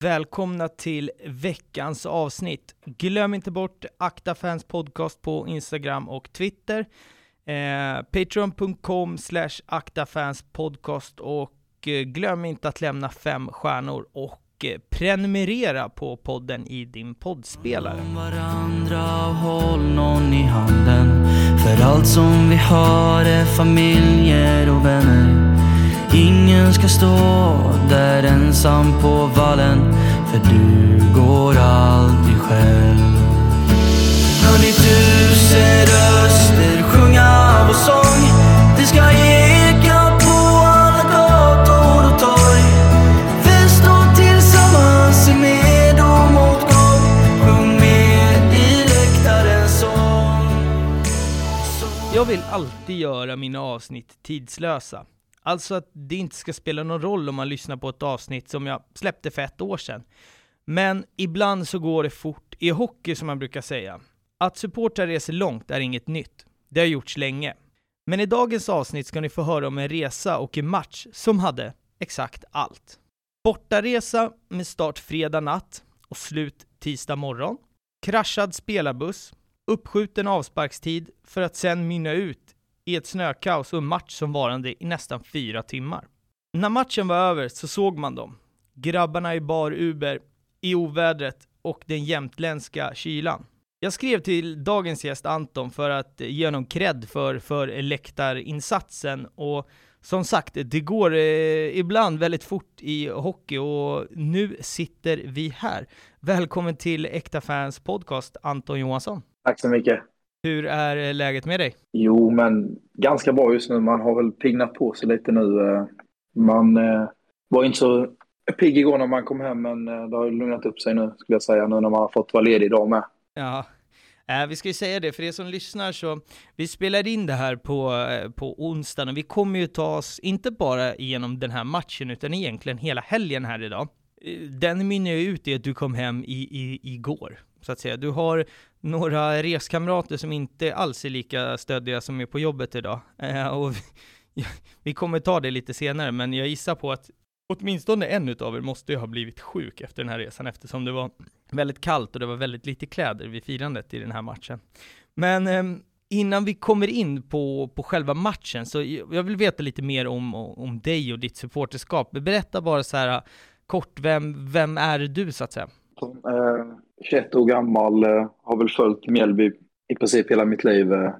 Välkomna till veckans avsnitt. Glöm inte bort Akta Fans Podcast på Instagram och Twitter. Eh, Patreon.com slash aktafanspodcast och eh, glöm inte att lämna fem stjärnor och eh, prenumerera på podden i din poddspelare. varandra håll någon i handen För allt som vi har är familjer och vänner Ingen ska stå där ensam på vallen För du går alltid själv. Hör ni tusen röster sjunga vår sång. Det ska eka på alla gator och torg. Vi står tillsammans i med och motgång. Sjung med i läktarens sång. Jag vill alltid göra mina avsnitt tidslösa. Alltså att det inte ska spela någon roll om man lyssnar på ett avsnitt som jag släppte för ett år sedan. Men ibland så går det fort i hockey som man brukar säga. Att supportrar reser långt är inget nytt. Det har gjorts länge. Men i dagens avsnitt ska ni få höra om en resa och en match som hade exakt allt. Bortaresa med start fredag natt och slut tisdag morgon. Kraschad spelarbuss. Uppskjuten avsparkstid för att sen mynna ut i ett snökaos och en match som varade i nästan fyra timmar. När matchen var över så såg man dem. Grabbarna i bar Uber, i ovädret och den jämtländska kylan. Jag skrev till dagens gäst Anton för att ge honom cred för, för läktarinsatsen och som sagt, det går eh, ibland väldigt fort i hockey och nu sitter vi här. Välkommen till Äkta Fans Podcast, Anton Johansson. Tack så mycket. Hur är läget med dig? Jo, men ganska bra just nu. Man har väl pignat på sig lite nu. eh. Man eh, var inte så pigg igår när man kom hem, men eh, det har lugnat upp sig nu, skulle jag säga, nu när man har fått vara ledig idag med. Ja, eh, vi ska ju säga det, för er som lyssnar så, vi spelar in det här på, eh, på onsdagen och vi kommer ju ta oss, inte bara igenom den här matchen, utan egentligen hela helgen här idag. Eh, Den mynnar ju ut i att du kom hem i, i, igår, så att säga. Du har några reskamrater som inte alls är lika stöddiga som är på jobbet idag. Eh, och vi, vi kommer ta det lite senare, men jag gissar på att åtminstone en utav er måste ju ha blivit sjuk efter den här resan, eftersom det var väldigt kallt och det var väldigt lite kläder vid firandet i den här matchen. Men eh, innan vi kommer in på, på själva matchen, så jag jag vill veta lite mer om, om dig och ditt supporterskap. Berätta bara så här kort, vem, vem är du så att säga? Som, eh, 21 år gammal, eh, har väl följt Mjällby i princip hela mitt liv. Eh,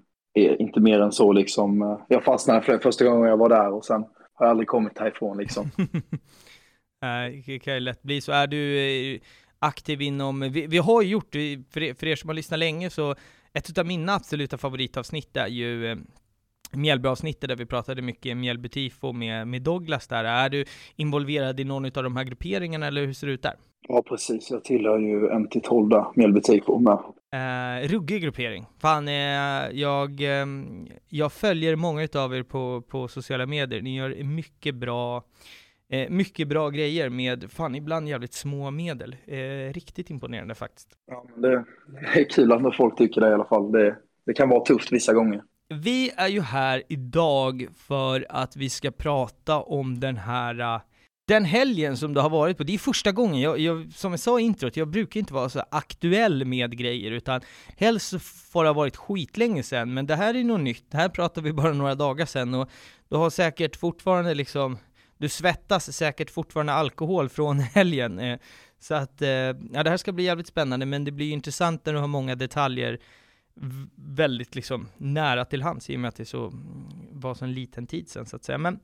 inte mer än så liksom. Eh, jag fastnade för det första gången jag var där och sen har jag aldrig kommit härifrån liksom. Nej, det kan ju lätt bli så. Är du eh, aktiv inom, vi, vi har ju gjort, för er, för er som har lyssnat länge, så ett av mina absoluta favoritavsnitt är ju eh, Mjällbyavsnittet där vi pratade mycket Mjällby tifo med, med Douglas där. Är du involverad i någon av de här grupperingarna eller hur ser det ut där? Ja, precis. Jag tillhör ju en till 12 där, Mjällby tifo med. Eh, ruggig gruppering. Fan, eh, jag, eh, jag följer många utav er på, på sociala medier. Ni gör mycket bra, eh, mycket bra grejer med, fan, ibland jävligt små medel. Eh, riktigt imponerande faktiskt. Ja, det, det är kul att folk tycker det i alla fall. Det, det kan vara tufft vissa gånger. Vi är ju här idag för att vi ska prata om den här äh, den helgen som det har varit på, det är första gången, jag, jag, som jag sa i introt, jag brukar inte vara så aktuell med grejer, utan helst så får det ha varit skitlänge sedan, men det här är något nytt, det här pratar vi bara några dagar sedan, och du har säkert fortfarande liksom, du svettas säkert fortfarande alkohol från helgen, eh, så att, eh, ja det här ska bli jävligt spännande, men det blir ju intressant när du har många detaljer väldigt liksom nära till hands i och med att det så, mm, var så en liten tid sedan så att säga. Men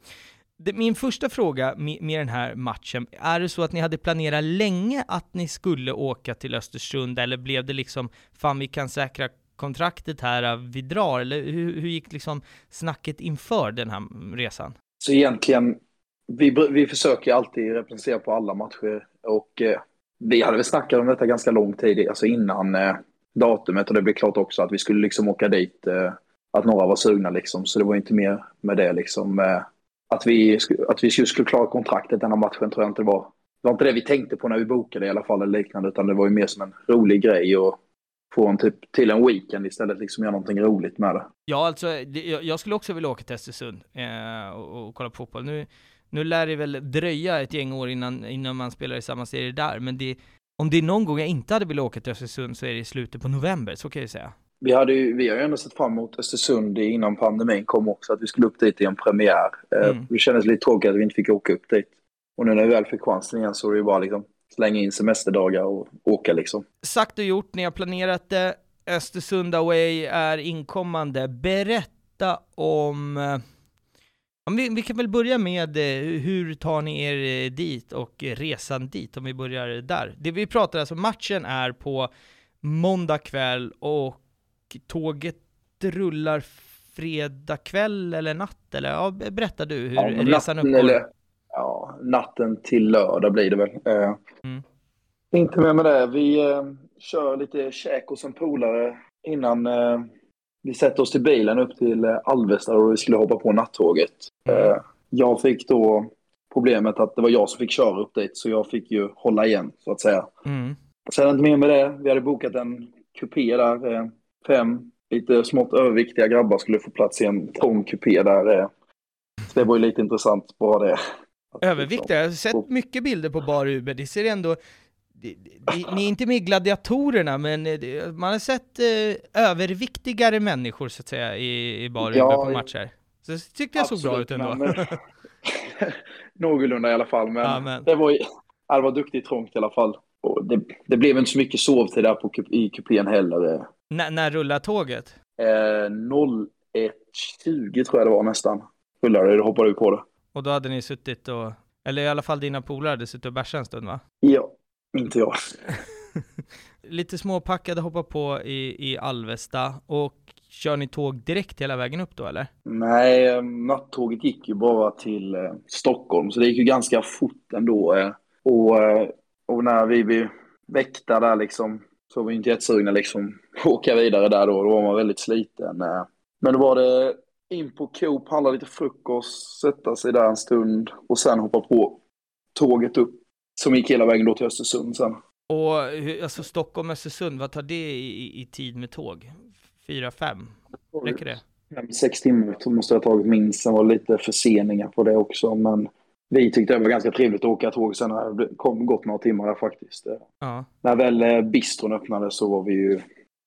det, min första fråga med, med den här matchen, är det så att ni hade planerat länge att ni skulle åka till Östersund eller blev det liksom, fan vi kan säkra kontraktet här, äh, vi drar, eller hur, hur gick liksom snacket inför den här mm, resan? Så egentligen, vi, vi försöker alltid representera på alla matcher och eh, vi hade väl snackat om detta ganska lång tid, alltså innan eh, datumet och det blev klart också att vi skulle liksom åka dit, eh, att några var sugna liksom, så det var inte mer med det liksom. Eh, att, vi, att vi skulle, skulle klara kontraktet den här matchen tror jag inte det var. Det var inte det vi tänkte på när vi bokade i alla fall eller liknande, utan det var ju mer som en rolig grej och få en typ till en weekend istället, liksom göra någonting roligt med det. Ja, alltså, jag, jag skulle också vilja åka till Östersund eh, och, och kolla på fotboll. Nu, Nu lär det väl dröja ett gäng år innan, innan man spelar i samma serie där, men det, om det är någon gång jag inte hade velat åka till Östersund så är det i slutet på november, så kan jag säga. Vi, hade ju, vi har ju ändå sett fram emot Östersund innan pandemin kom också, att vi skulle upp dit i en premiär. Eh, Mm. Det kändes lite tråkigt att vi inte fick åka upp dit. Och nu när vi väl fick chansen igen så är det ju bara liksom slänga in semesterdagar och åka liksom. Sagt och gjort, ni har planerat det. Östersund Away är inkommande. Berätta om... vi, vi kan väl börja med eh, hur tar ni er eh, dit och eh, resan dit, om vi börjar där. Det vi pratar alltså, matchen är på måndag kväll och tåget rullar fredag kväll eller natt, eller ja, berätta du hur Ja, resan uppgår. eller, ja, natten till lördag blir det väl. Eh, Mm. Inte mer med det. Vi eh, kör lite käk hos en polare innan eh, vi sätter oss till bilen upp till eh, Alvesta och vi skulle hoppa på nattåget. Mm. Eh, jag fick då problemet att det var jag som fick köra upp dit så jag fick ju hålla igen så att säga. Mm. Sen inte mer med det. Vi hade bokat en kupé där. Eh, fem lite smått överviktiga grabbar skulle få plats i en trång kupé där. Så det var ju lite intressant bara det. Överviktiga, jag har sett mycket bilder på bar Uber, det ser ändå det- det- ni är inte med i gladiatorerna, men eh, det- man har sett eh, överviktigare människor så att säga i, i bar Uber Ja, på matcher. Så det tyckte jag såg bra ut ändå. men- Någorlunda i alla fall, men, Ja, men- det var ju, det var duktigt trångt i alla fall. Och det, det blev inte så mycket sovtid där på, i kupén heller. N- när rullar tåget? Eh, 01.20 tror jag det var nästan. Rullade det, hoppade vi på det. Och då hade ni suttit och, eller i alla fall dina polare hade suttit och bärsat en stund va? Ja, inte jag. Lite småpackade hoppar på i, i Alvesta och kör ni tåg direkt hela vägen upp då eller? Nej, eh, nattåget gick ju bara till eh, Stockholm, så det gick ju ganska fort ändå. Eh, och, och när vi blev väckta där liksom, så var vi inte jättesugna liksom att åka vidare där då. Då var man väldigt sliten. Men då var det in på Coop, handla lite frukost, sätta sig där en stund och sen hoppa på tåget upp. Som gick hela vägen då till Östersund sen. Och alltså Stockholm, Östersund, vad tar det i, i tid med tåg? Fyra, fem? Räcker det? Fem, sex timmar måste jag ha tagit minst. Sen var det lite förseningar på det också. Men vi tyckte det var ganska trevligt att åka tåg. Sen det kom gått några timmar där faktiskt. Ja. När väl eh, bistron öppnade så var vi ju...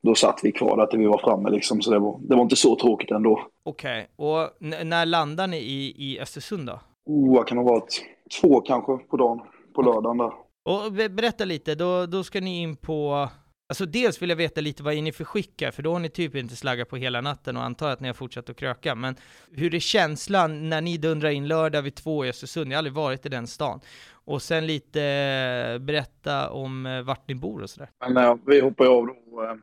Då satt vi kvar där till vi var framme liksom. Så det var, det var inte så tråkigt ändå. Okej, och n- när landar ni i, i Östersund då? Oh, vad kan det ha varit? Två kanske på dagen. På lördagen där. Och be- berätta lite, då, då ska ni in på... Alltså dels vill jag veta lite vad är ni för skick här, för då har ni typ inte slaggat på hela natten och antar att ni har fortsatt att kröka. Men hur är känslan när ni dundrar in lördag vid två i Östersund? Jag har aldrig varit i den stan. Och sen lite berätta om eh, vart ni bor och sådär. Men eh, vi hoppade av då. Eh,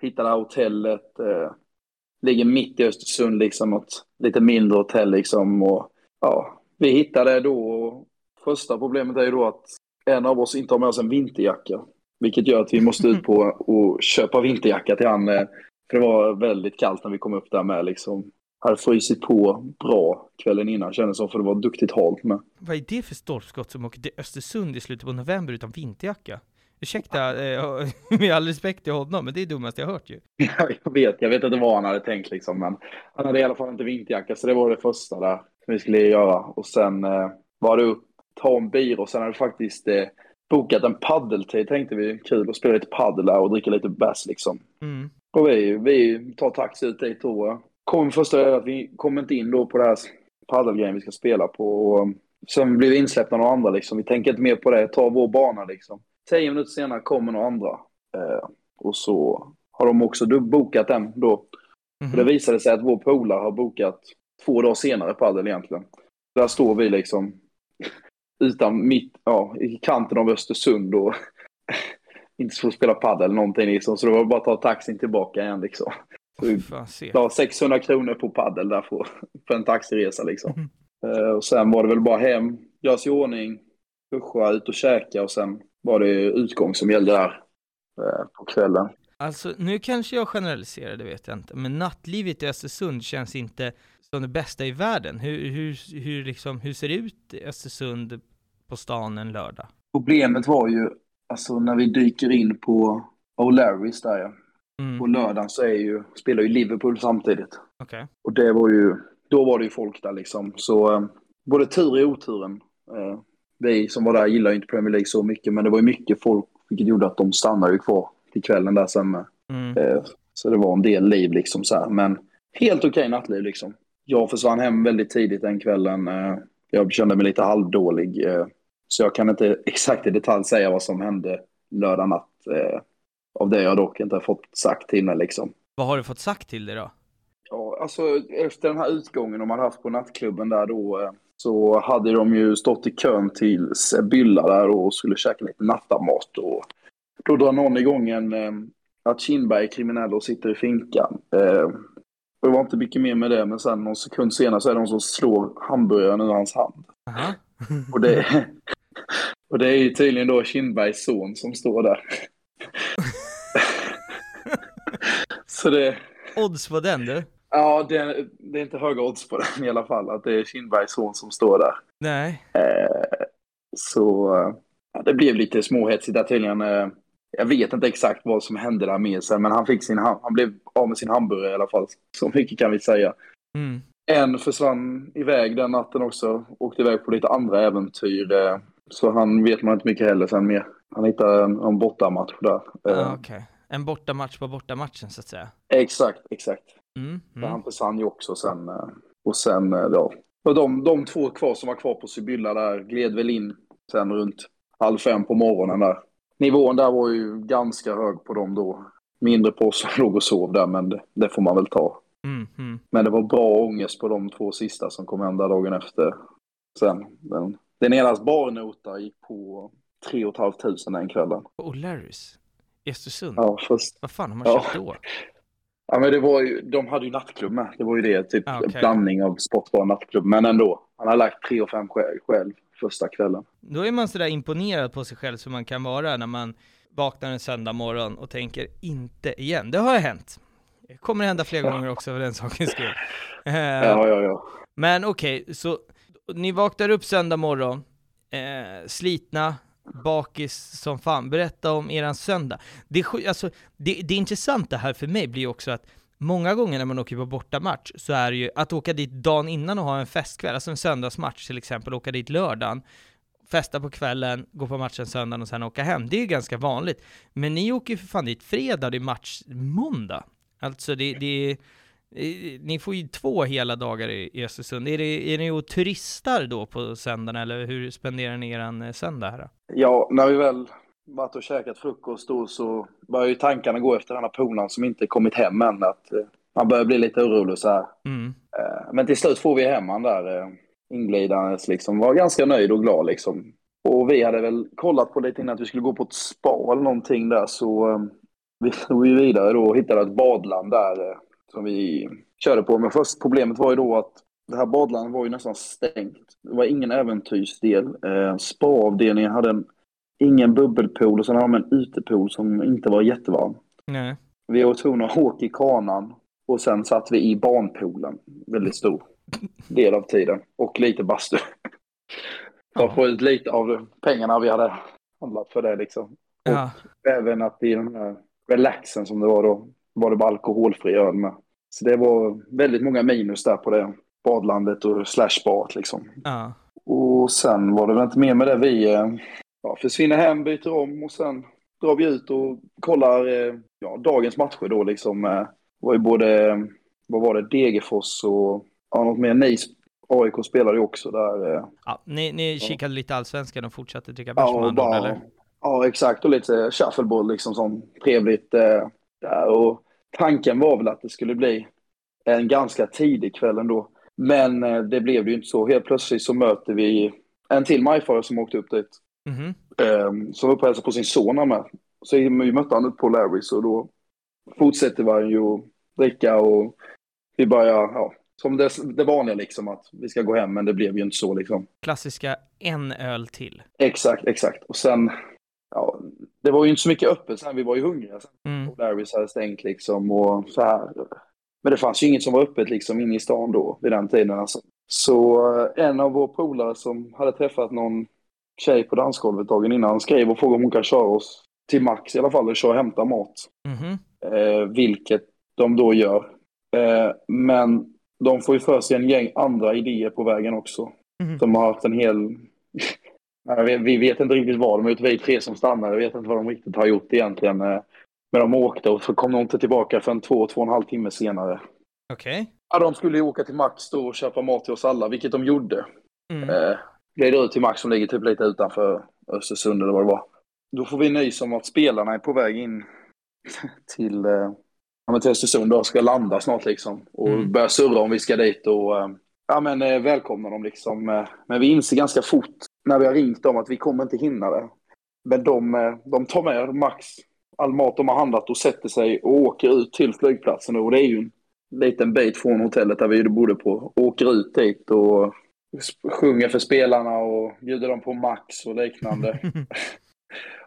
hittade det här hotellet. Eh, ligger mitt i Östersund liksom. Något lite mindre hotell liksom. Och, ja, vi hittade då. Och första problemet är ju då att en av oss inte har med oss en vinterjacka. Vilket gör att vi måste ut på och köpa vinterjacka till han. Eh, för det var väldigt kallt när vi kom upp där med liksom. Hade frysit på bra kvällen innan kändes som för det var duktigt halt med. Vad är det för stolpskott som åker till Östersund i slutet på november utan vinterjacka? Ursäkta, eh, med all respekt till honom, men det är det dummaste jag hört ju. jag vet, jag vet inte vad han hade tänkt liksom, men han hade i alla fall inte vinterjacka, så det var det första där som vi skulle göra. Och sen eh, var det upp, ta en bira och sen hade vi faktiskt eh, bokat en paddeltid tänkte vi. Kul att spela lite paddel och dricka lite bärs liksom. Mm. Och vi, vi tar taxi ut dit då. Kom första att vi kom inte in då på det här paddelgrejen vi ska spela på. Och, eh, sen blev vi insläppta av några andra liksom. Vi tänker inte mer på det, ta vår bana liksom. Tio minuter senare kommer några andra. Eh, och så har de också bokat den då. Och det visade sig att vår polare har bokat två dagar senare padel egentligen. Där står vi liksom utan mitt, ja, i kanten av Östersund och inte får spela padel eller någonting liksom. Så det var bara att ta taxin tillbaka igen liksom. Så vi Fan, se. la 600 kronor på padel där för, för en taxiresa liksom. Mhm. Eh, och sen var det väl bara hem, göra sig i ordning, duscha, ut och käka och sen var det utgång som gällde där eh, på kvällen. Alltså, nu kanske jag generaliserar, det vet jag inte, men nattlivet i Östersund känns inte som det bästa i världen. Hur, hur, hur, liksom, hur ser det ut i Östersund på stan en lördag? Problemet var ju, alltså när vi dyker in på O'Larrys där ja, Mm. på lördagen så är ju, spelar ju Liverpool samtidigt. Okej. Och det var ju, då var det ju folk där liksom. Så eh, både tur och oturen. Eh, vi som var där gillar ju inte Premier League så mycket, men det var ju mycket folk, vilket gjorde att de stannade ju kvar till kvällen där sen. Mm. Eh, så det var en del liv liksom så här, men helt okej nattliv liksom. Jag försvann hem väldigt tidigt den kvällen. Eh, jag kände mig lite halvdålig, eh, så jag kan inte exakt i detalj säga vad som hände lördag natt. Eh, av det jag dock inte har fått sagt till mig liksom. Vad har du fått sagt till dig då? Ja, alltså efter den här utgången de hade haft på nattklubben där då så hade de ju stått i kön till Sibylla där och skulle käka lite nattamat. Och då drar någon igång en att Kindberg är kriminell och sitter i finkan. Det var inte mycket mer med det, men sen någon sekund senare så är det någon som slår hamburgaren ur hans hand. Aha. Och det, och det är ju tydligen då Kindbergs son som står där. så det, Odds på den du? ja, det, det är inte höga odds på den i alla fall, att det är Kindbergs son som står där. Nej. Eh, så eh, ja, det blev lite småhetsigt där tydligen. Eh, jag vet inte exakt vad som hände där med sen, men han, fick sin, han blev av med sin hamburgare i alla fall. Så mycket kan vi säga. Mm. En försvann iväg den natten också. Åkte iväg på lite andra äventyr. eh, Så han vet man inte mycket heller sen mer. Han hittade en, en bortamatch där. Ja, Eh, Okej. En bortamatch på bortamatchen så att säga. Exakt, exakt. Mm. Mm. Han försvann ju också sen. eh, Och sen, ja. Och de, de två kvar som var kvar på Sibylla där gled väl in sen runt halv fem på morgonen där. Nivån där var ju ganska hög på dem då. Mindre på som låg och sov där, men det, det får man väl ta. Mm. Mm. Men det var bra ångest på de två sista som kom där dagen efter. Sen, den, den enas barnota gick på 3 500 den kvällen. Och O'Larrys? i Östersund? Ja, fast, Vad fan har man Ja. köpt då? ja, men det var ju, de hade ju nattklubb med. Det var ju det, typ Ah, okej. blandning av sportbar och nattklubb. Men ändå, han har lagt 3 5 själv, själv första kvällen. Då är man sådär imponerad på sig själv som man kan vara när man vaknar en söndag morgon och tänker inte igen. Det har hänt. Det kommer hända fler gånger också för den sakens skull. Ja, ja, ja. Men okej, så ni vaknar upp söndag morgon, eh, slitna, bakis som fan. Berätta om eran söndag. Det, alltså, det, det intressanta här för mig blir också att många gånger när man åker på bortamatch så är det ju att åka dit dagen innan och ha en festkväll, alltså en söndagsmatch till exempel, åka dit lördagen, festa på kvällen, gå på matchen söndagen och sen åka hem. Det är ju ganska vanligt. Men ni åker ju för fan dit fredag, det är match måndag. Alltså det, det är Ni får ju två hela dagar i, Östersund. Är, det, är ni och turistar då på söndagen eller hur spenderar ni eran eh, söndag här? då? Ja, när vi väl varit och käkat frukost då så börjar ju tankarna gå efter den här polaren som inte kommit hem än. Att eh, man börjar bli lite orolig så här. Mm. Eh, Men till slut får vi hem han där eh, inglidandes liksom. Var ganska nöjd och glad liksom. Och vi hade väl kollat på lite innan att vi skulle gå på ett spa eller någonting där så vi tog ju vidare då och hittade ett badland där som vi körde på. Men först problemet var ju då att det här badlandet var ju nästan stängt. Det var ingen äventyrsdel. Spa-avdelningen hade en, ingen bubbelpool och sen hade de en utepool som inte var jättevarm. Nej. Vi var tvungna att åka i kanan och sen satt vi i barnpoolen, väldigt stor del av tiden, och lite bastu. För att få ut lite av pengarna vi hade handlat för det liksom. Ja. Även att i den här relaxen som det var då, var det bara alkoholfri öl med. Så det var väldigt många minus där på det badlandet och slash liksom. ja. Och sen var det väl inte mer med det. Vi eh, ja, försvinner hem, byter om och sen drar vi ut och kollar eh, ja, dagens matcher då liksom. Eh, Det var ju både, eh, vad var det, Degerfors och ja, något mer. Nice AIK spelade ju också där. eh. ja. Ni, ni kikade lite allsvenskan och fortsatte dricka bärs Ja, bara, eller? ja, exakt. Och lite shuffleboard liksom som trevligt. Eh, där. Och tanken var väl att det skulle bli en ganska tidig kväll ändå. Men eh, det blev det ju inte så. Helt plötsligt så möter vi en till majfarare som åkte upp dit. Mhm. eh, som var och hälsade på sin son med. Så vi mötte han upp på Larrys och då fortsätter man ju att dricka och vi börjar, ja, som det, det vanliga liksom att vi ska gå hem men det blev ju inte så liksom. Klassiska en öl till. Exakt, exakt. Och sen, ja, det var ju inte så mycket öppet sen, vi var ju hungriga sen. Mm. Och Larrys hade stängt liksom och så här. Men det fanns ju inget som var öppet liksom inne i stan då vid den tiden alltså. Så eh, en av våra polare som hade träffat någon tjej på dansgolvet dagen innan skrev och frågade om hon kan köra oss till Max i alla fall och köra och hämta mat. Mhm. Eh, vilket de då gör. Eh, men de får ju för sig en gäng andra idéer på vägen också. Mm. Som har haft en hel... vi vet inte riktigt vad de har gjort, vi tre som stannade, vet inte vad de riktigt har gjort egentligen. Eh, men de åkte och så kom de inte tillbaka förrän två, två och en halv timme senare. Okej. Okay. Ja, de skulle ju åka till Max då och köpa mat till oss alla, vilket de gjorde. Mm. Eh, glider ut till Max som ligger typ lite utanför Östersund eller vad det var. Då får vi nys om att spelarna är på väg in till, eh, ja, till Östersund och ska landa snart liksom. Och mm. börja surra om vi ska dit och eh, ja, men, eh, välkomna dem liksom. Men vi inser ganska fort när vi har ringt dem att vi kommer inte hinna det. Men de, de tar med Max all mat de har handlat och sätter sig och åker ut till flygplatsen. Och det är ju en liten bit från hotellet där vi bodde på. Åker ut dit och sjunger för spelarna och bjuder dem på Max och liknande.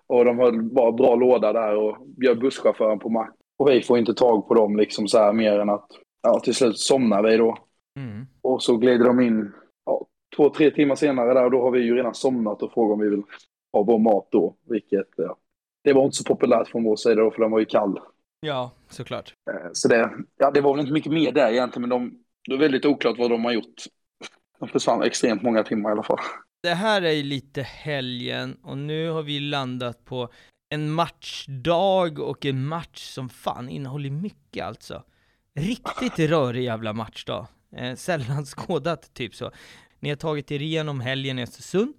och de har bara bra låda där och bjöd busschauffören på Max. Och vi får inte tag på dem liksom så här mer än att ja, till slut somnar vi då. Mm. Och så glider de in ja, två, tre timmar senare där och då har vi ju redan somnat och frågar om vi vill ha vår mat då. Vilket ja, det var inte så populärt från vår sida då för den var ju kall. Ja, såklart. Eh, så det, ja, det var väl inte mycket mer där egentligen men de, det är väldigt oklart vad de har gjort. De försvann extremt många timmar i alla fall. Det här är ju lite helgen och nu har vi landat på en matchdag och en match som fan innehåller mycket alltså. Riktigt rörig jävla matchdag. Eh, sällan skådat typ så. Ni har tagit er igenom helgen i Östersund.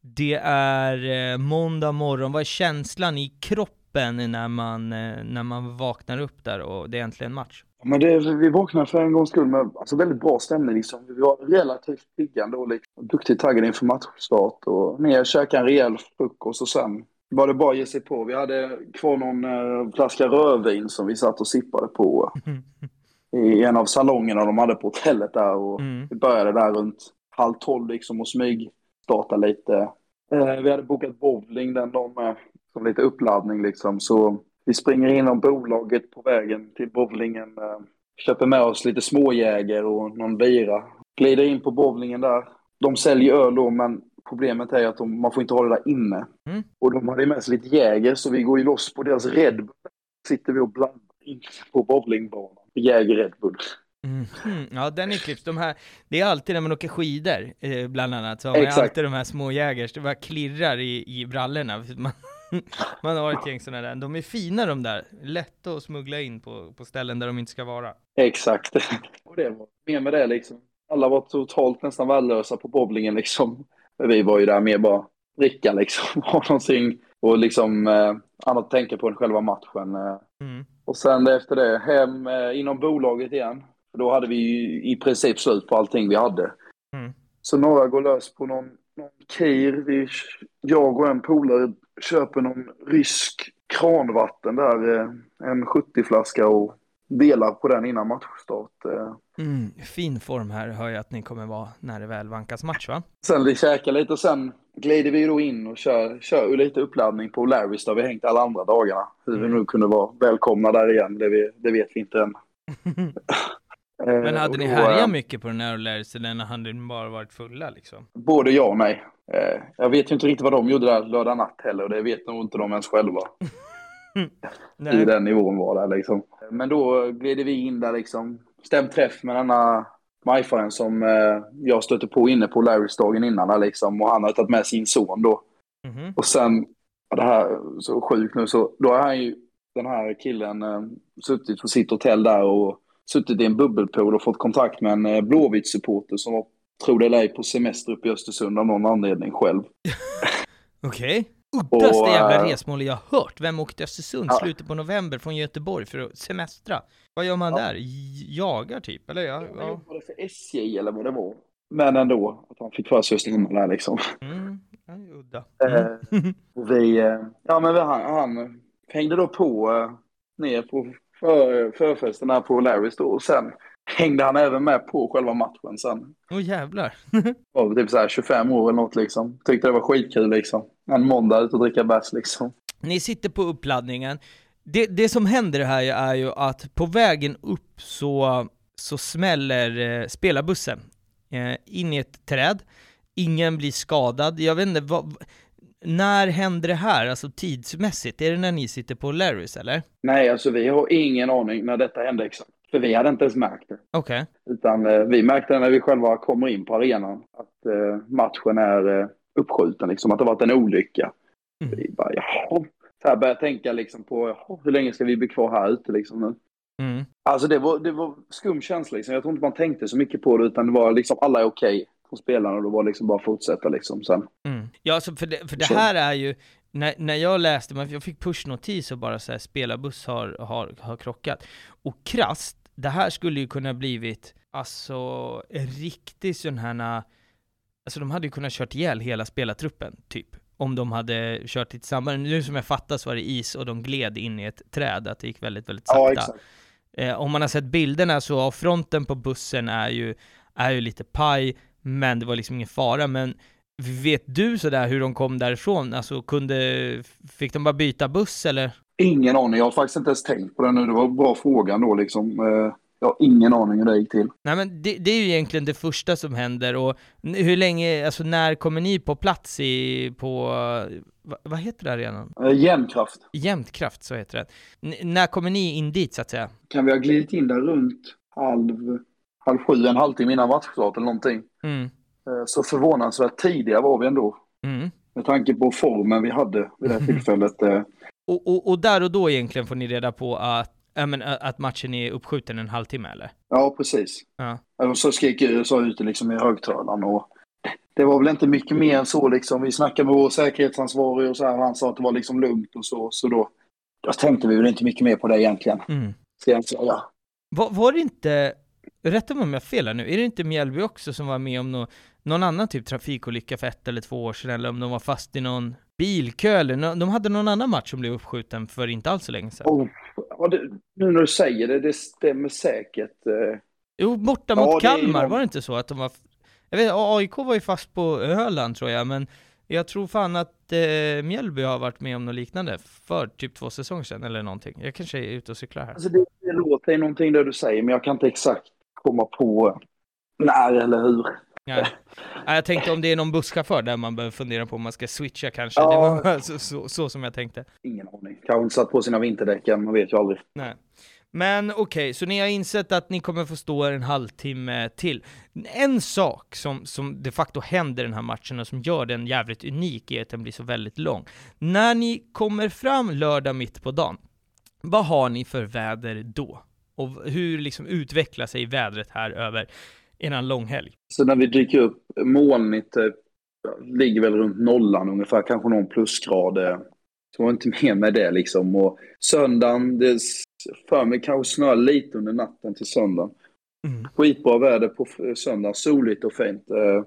Det är eh, måndag morgon. Vad är känslan i kroppen när man, eh, när man vaknar upp där och det är äntligen match? Men det, vi vaknade för en gångs skull med alltså, väldigt bra stämning. Liksom. Vi var relativt piggande och liksom, duktigt taggade inför matchstart. Och ner, käka en rejäl frukost och sen var det bara att ge sig på. Vi hade kvar någon eh, flaska rödvin som vi satt och sippade på. I en av salongerna de hade på hotellet där. Och mm. Vi började där runt halv tolv liksom och smyg starta lite. Eh, vi hade bokat bowling den dagen med, som lite uppladdning liksom. Så vi springer inom bolaget på vägen till bowlingen. Eh, köper med oss lite småjäger och någon bira. Glider in på bowlingen där. De säljer öl då, men problemet är att de, man får inte ha det där inne. Mm. Och de hade med sig lite jäger, så vi går ju loss på deras Red Bull. Sitter vi och blandar in på bowlingbanan. Jäger Red Bull. Mm. Ja, den är klippt. De här, det är alltid när man åker skidor, eh, bland annat, så har man alltid de här små jägers, det bara klirrar i, i brallorna. Man, man har ett gäng sådana där. De är fina de där, lätta att smuggla in på, på ställen där de inte ska vara. Exakt. Och det var mer med det liksom. Alla var totalt nästan värdelösa på bowlingen liksom. Vi var ju där mer bara dricka liksom, ha någonting och liksom eh, annat att tänka på än själva matchen. Eh. Mm. Och sen efter det, hem eh, inom bolaget igen. För då hade vi ju i princip slut på allting vi hade. Mm. Så några går lös på någon, någon kir. Vi, jag och en polare köper någon rysk kranvatten där, eh, en 70-flaska och delar på den innan matchstart. Eh. Mm, fin form här hör jag att ni kommer vara när det väl vankas match va? Sen vi käkar lite och sen glider vi då in och kör, kör lite uppladdning på Larrys där vi hängt alla andra dagarna. Hur mm. vi nu kunde vara välkomna där igen, det, vi, det vet vi inte än. Men hade eh, ni härjat eh, mycket på den här O'Larrys eller hade ni bara varit fulla liksom? Både ja och nej. Eh, jag vet ju inte riktigt vad de gjorde där lördag natt heller och det vet nog inte de ens själva. I den nivån var det liksom. Men då gled vi in där liksom. Stämd träff med denna majfaren som jag stötte på inne på Larrys dagen innan där liksom. Och han har tagit med sin son då. Mm -hmm. Och sen, det här är så sjukt nu, så då har han ju, den här killen, suttit på sitt hotell där och suttit i en bubbelpool och fått kontakt med en eh, Blåvitt-supporter som var, tro det eller ej, på semester uppe i Östersund av någon anledning själv. Okej. Okay. Uddaste jävla äh, resmål jag hört. Vem åkte till Östersund ja. slutet på november från Göteborg för att semestra? Vad gör man ja. där? Jagar typ? Eller ja? ja. Jobbade för SJ eller vad det var. Men ändå, att han fick för sig att stanna där liksom. Mm. Ja, udda. Mm. vi, eh, ja men han, han hängde då på ner på för, förfesten här på Larrys då. Och sen hängde han även med på själva matchen sen. Åh oh, jävlar. var typ så här 25 år eller något liksom. Tyckte det var skitkul liksom. En måndag ut och dricka bärs liksom. Ni sitter på uppladdningen. Det, det som händer här är ju att på vägen upp så, så smäller eh, spelarbussen eh, in i ett träd. Ingen blir skadad. Jag vet inte, vad, när händer det här, alltså tidsmässigt? Är det när ni sitter på Larrys eller? Nej, alltså vi har ingen aning när detta hände exakt. För vi hade inte ens märkt det. Okej. Utan eh, vi märkte det när vi själva kommer in på arenan. Att eh, matchen är eh, uppskjuten, liksom. Att det varit en olycka. Mm. Vi bara, jaha. Så här började jag tänka liksom på, jaha, hur länge ska vi bli kvar här ute liksom nu? Mm. Alltså det var, det var skum känsla liksom. Jag tror inte man tänkte så mycket på det utan det var liksom alla är okej från spelarna och det var liksom bara att fortsätta liksom sen. Mm. Ja, alltså för det, för det här är ju, när, när jag läste, jag fick pushnotis och bara så här, spelarbuss har, har, har krockat. Och krasst, det här skulle ju kunna blivit, alltså, en riktig sån här, alltså de hade ju kunnat kört ihjäl hela spelartruppen, typ. Om de hade kört samband. Nu som jag fattar så var det is och de gled in i ett träd, att det gick väldigt, väldigt sakta. Ja, exakt. Eh, om man har sett bilderna så av fronten på bussen är ju, är ju lite paj, men det var liksom ingen fara. Men vet du sådär hur de kom därifrån? Alltså kunde, fick de bara byta buss eller? Ingen aning. Jag har faktiskt inte ens tänkt på det nu. Det var en bra fråga ändå liksom. Eh, Jag har ingen aning hur det gick till. Nej men det, det är ju egentligen det första som händer och hur länge, alltså när kommer ni på plats i, på, va, vad heter det arenan? Eh, Jämnkraft. Jämtkraft, så heter det. N- när kommer ni in dit så att säga? Kan vi ha glidit in där runt halv, halv sju, en halvtimme innan matchstart eller någonting. Mm, Eh, Så förvånansvärt tidiga var vi ändå. mm. Med tanke på formen vi hade vid det här tillfället. eh. Och, och, och där och då egentligen får ni reda på att, ja, men, ä- att matchen är uppskjuten en halvtimme eller? Ja, precis. Ja. Och så skrek jag så ute liksom i högtalaren och det var väl inte mycket mer än så liksom. Vi snackade med vår säkerhetsansvarig och så här och han sa att det var liksom lugnt och så. Så då, då tänkte vi väl inte mycket mer på det egentligen. Mm. Ska jag säga. Var, var det inte, rätta mig om jag fel här nu, är det inte Mjällby också som var med om nå, någon annan typ trafikolycka för ett eller två år sedan, eller om de var fast i någon bilkö eller de hade någon annan match som blev uppskjuten för inte alls så länge sedan? Oh, ja, det, nu när du säger det, det stämmer säkert. eh. Jo, borta Ja, mot det Kalmar, någon- var det inte så att de var... Jag vet, AIK var ju fast på Öland tror jag, men jag tror fan att eh, Mjällby har varit med om något liknande för typ två säsonger sedan eller någonting. Jag kanske är ute och cyklar här. Alltså det, det låter någonting det du säger, men jag kan inte exakt komma på när eller hur. Ja. Ja, jag tänkte om det är någon busschaufför där man behöver fundera på om man ska switcha kanske. Ja. Det var så, så, så som jag tänkte. Ingen aning. Kanske inte satt på sina vinterdäck än, man vet ju aldrig. Nej. Men okej, så ni har insett att ni kommer få stå en halvtimme till. En sak som, som de facto händer i den här matchen och som gör den jävligt unik är att den blir så väldigt lång. När ni kommer fram lördag mitt på dagen, vad har ni för väder då? Och hur liksom utvecklar sig vädret här över eran långhelg? Så när vi dyker upp, molnigt eh, ligger väl runt nollan ungefär, kanske någon plusgrad. eh. Så var inte mer med det liksom. Och söndagen, det för mig kanske snöar lite under natten till söndagen. Mm. Skitbra väder på söndagen, soligt och fint. Eh,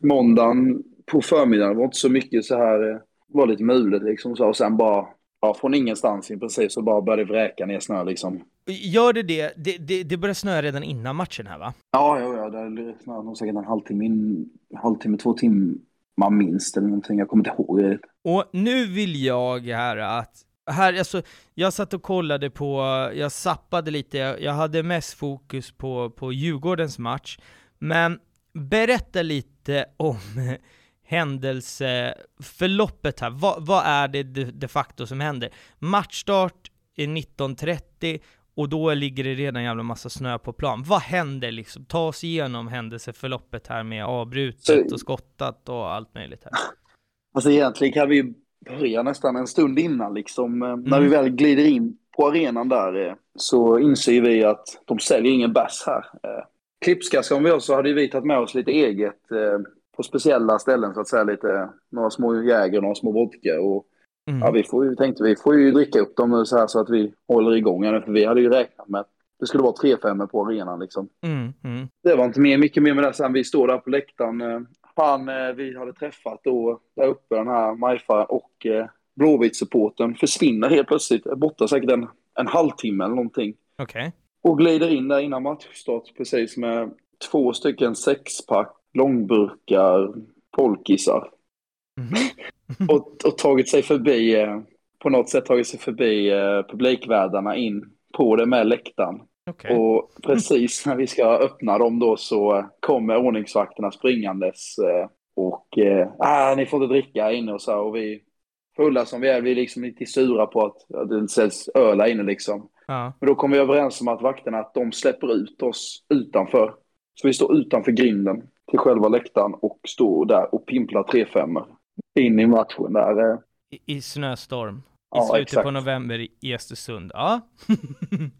måndagen på förmiddagen var inte så mycket så här, var lite mulet liksom. Och sen bara, ja från ingenstans i princip så bara började det vräka ner snö liksom. Gör det det? Det, det, det börjar snöa redan innan matchen här va? Ja, ja, ja, det snöade nog säkert en halvtimme, in, halvtimme, två timmar minst eller någonting. Jag kommer inte ihåg det. Och nu vill jag här att, här, alltså, jag satt och kollade på, jag sappade lite, jag, jag hade mest fokus på, på Djurgårdens match, men berätta lite om händelseförloppet här. Vad, vad är det de, de facto som händer? Matchstart är 19.30 och då ligger det redan jävla massa snö på plan. Vad händer liksom? Ta oss igenom händelseförloppet här med avbrutet och skottat och allt möjligt här. Alltså egentligen kan vi ju börja nästan en stund innan liksom. Eh, När vi väl glider in på arenan där eh, så inser vi att de säljer ingen bärs här. Eh, Klipska som vi har så hade vi tagit med oss lite eget på speciella ställen så att säga. Lite, några små Jäger, några små vodka och Mm. ja, vi får ju, tänkte vi får ju dricka upp dem så här så att vi håller igång här, för vi hade ju räknat med att det skulle vara 3-5 på arenan liksom. Mm, mm. Det var inte mer, mycket mer med det sen. Vi står där på läktaren. eh, Han eh, vi hade träffat då där uppe, den här Majfa och eh, Blåvitt-supporten försvinner helt plötsligt. Är borta säkert en, en halvtimme eller någonting. Okej. Och glider in där innan matchstart precis med två stycken sexpack, långburkar, polkisar. Mhm. och, och tagit sig förbi, eh, på något sätt tagit sig förbi eh, publikvärdarna in på det med läktaren. Okej. Och precis när vi ska öppna dem då så kommer ordningsvakterna springandes eh, och ah, ni får inte dricka inne och så här, och vi fulla som vi är, vi är liksom lite sura på att, att det inte säljs öl här inne liksom. Ja. Men då kom vi överens om att vakterna att de släpper ut oss utanför. Så vi står utanför grinden till själva läktaren och står där och pimplar 3-5 in i matchen där. eh. I, I snöstorm. I Ja, slutet exakt. på november i- Östersund. Ja.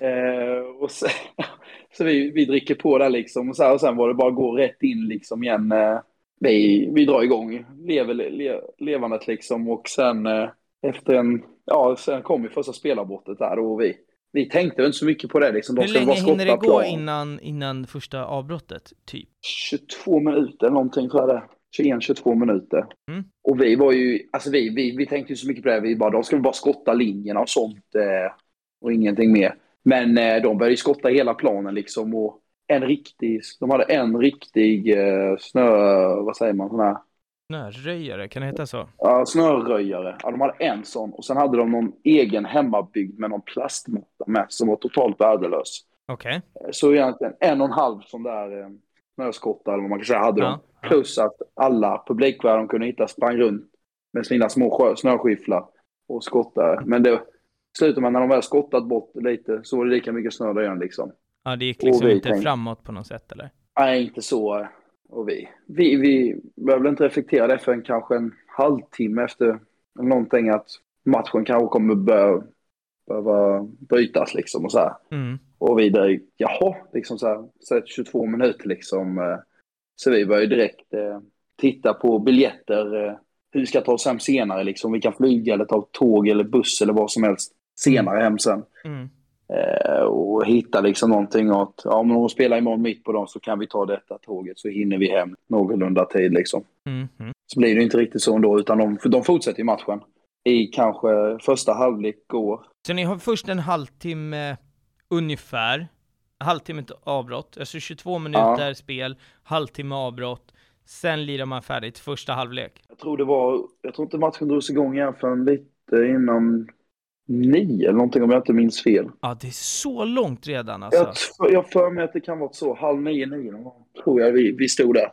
Eh, och sen, så vi, vi dricker på där liksom och, så här, och sen var det bara att gå rätt in liksom igen. Eh, vi, vi drar igång lever, le, levandet liksom och sen eh, efter en, ja sen kom ju första spelarbrottet där och vi, vi tänkte väl inte så mycket på det liksom. De Hur länge hinner det gå innan, innan första avbrottet, typ? 22 minuter någonting tror jag det. 21-22 minuter. Mm. Och vi var ju, alltså vi, vi, vi tänkte ju så mycket på det, vi bara, de skulle bara skotta linjerna och sånt eh, och ingenting mer. Men eh, de började ju skotta hela planen liksom och en riktig, de hade en riktig eh, snö, vad säger man, sån här, Snöröjare, kan det heta så? ja, snöröjare. Ja, de hade en sån och sen hade de någon egen hemmabyggd med någon plastmatta med som var totalt värdelös. Okej. Så egentligen en och en halv sån där eh, snöskotta eller vad man kan säga hade de. Ja, ja. Plus att alla publikvärden de kunde hitta sprang runt med sina små snöskyfflar och skottade. Men det slutade med när de väl skottat bort lite så var det lika mycket snö där igen liksom. Ja, det gick liksom inte tänkte- framåt på något sätt, eller? Nej, inte så. Och vi, vi, vi behöver inte reflektera det förrän kanske en halvtimme efter någonting att matchen kanske kommer börja, behöva brytas liksom och så här. Mm. Och vi där, jaha, liksom så här, så här 22 minuter liksom. eh, Så vi började direkt eh, titta på biljetter, eh, hur vi ska ta oss hem senare liksom. Vi kan flyga eller ta tåg eller buss eller vad som helst senare hem sen. Mm. Eh, och hitta liksom någonting att, ja om de spelar imorgon mitt på dagen så kan vi ta detta tåget så hinner vi hem någorlunda tid liksom. Mm. Så blir det inte riktigt så ändå, utan de, de fortsätter ju matchen. I kanske första halvlek går Så ni har först en halvtimme ungefär, halvtimme avbrott, alltså 22 minuter spel, halvtimme avbrott, sen lirar man färdigt första halvlek. Jag tror det var, jag tror inte matchen drogs igång igen förrän lite innan nio eller någonting om jag inte minns fel. Ja, det är så långt redan alltså. Jag, jag för mig att det kan vara så, halv nio, nio någon gång, tror jag vi, vi stod där.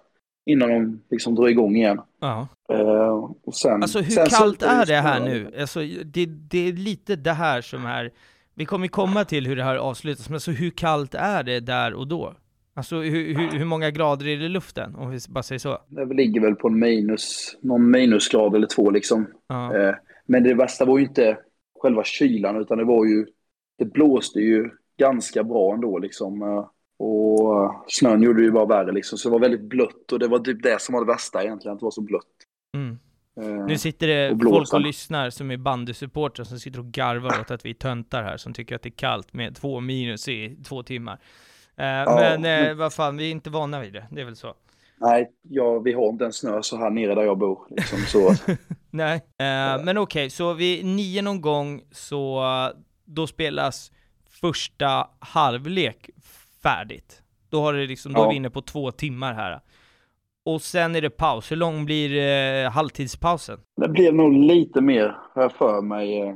Innan de liksom drog igång igen. Ja. Eh, och sen, Alltså hur sen kallt är det här nu? Alltså, det, det är lite det här som är, vi kommer komma till hur det här avslutas, men alltså hur kallt är det där och då? Alltså hur, hur, hur många grader är det i luften? Om vi bara säger så. Det ligger väl på en minus, någon minusgrad eller två liksom. Ja. Eh, men det värsta var ju inte själva kylan utan det var ju, det blåste ju ganska bra ändå liksom. Eh, och eh, snön gjorde det ju bara värre liksom. Så det var väldigt blött och det var typ det som var det värsta egentligen, att det var så blött. Mm. Eh, Nu sitter det och folk och lyssnar som är bandysupportrar som sitter och garvar åt att vi är töntar här, som tycker att det är kallt med två minus i två timmar. Eh, men eh, vad fan, vi är inte vana vid det, det är väl så. Nej, ja, vi har inte en snö så här nere där jag bor. Liksom, så. Nej, eh, men okej, så vid nio någon gång så då spelas första halvlek färdigt. Då har det liksom, då är Ja. vi inne på två timmar här. Och sen är det paus. Hur lång blir eh, halvtidspausen? Det blev nog lite mer, har jag för mig, eh,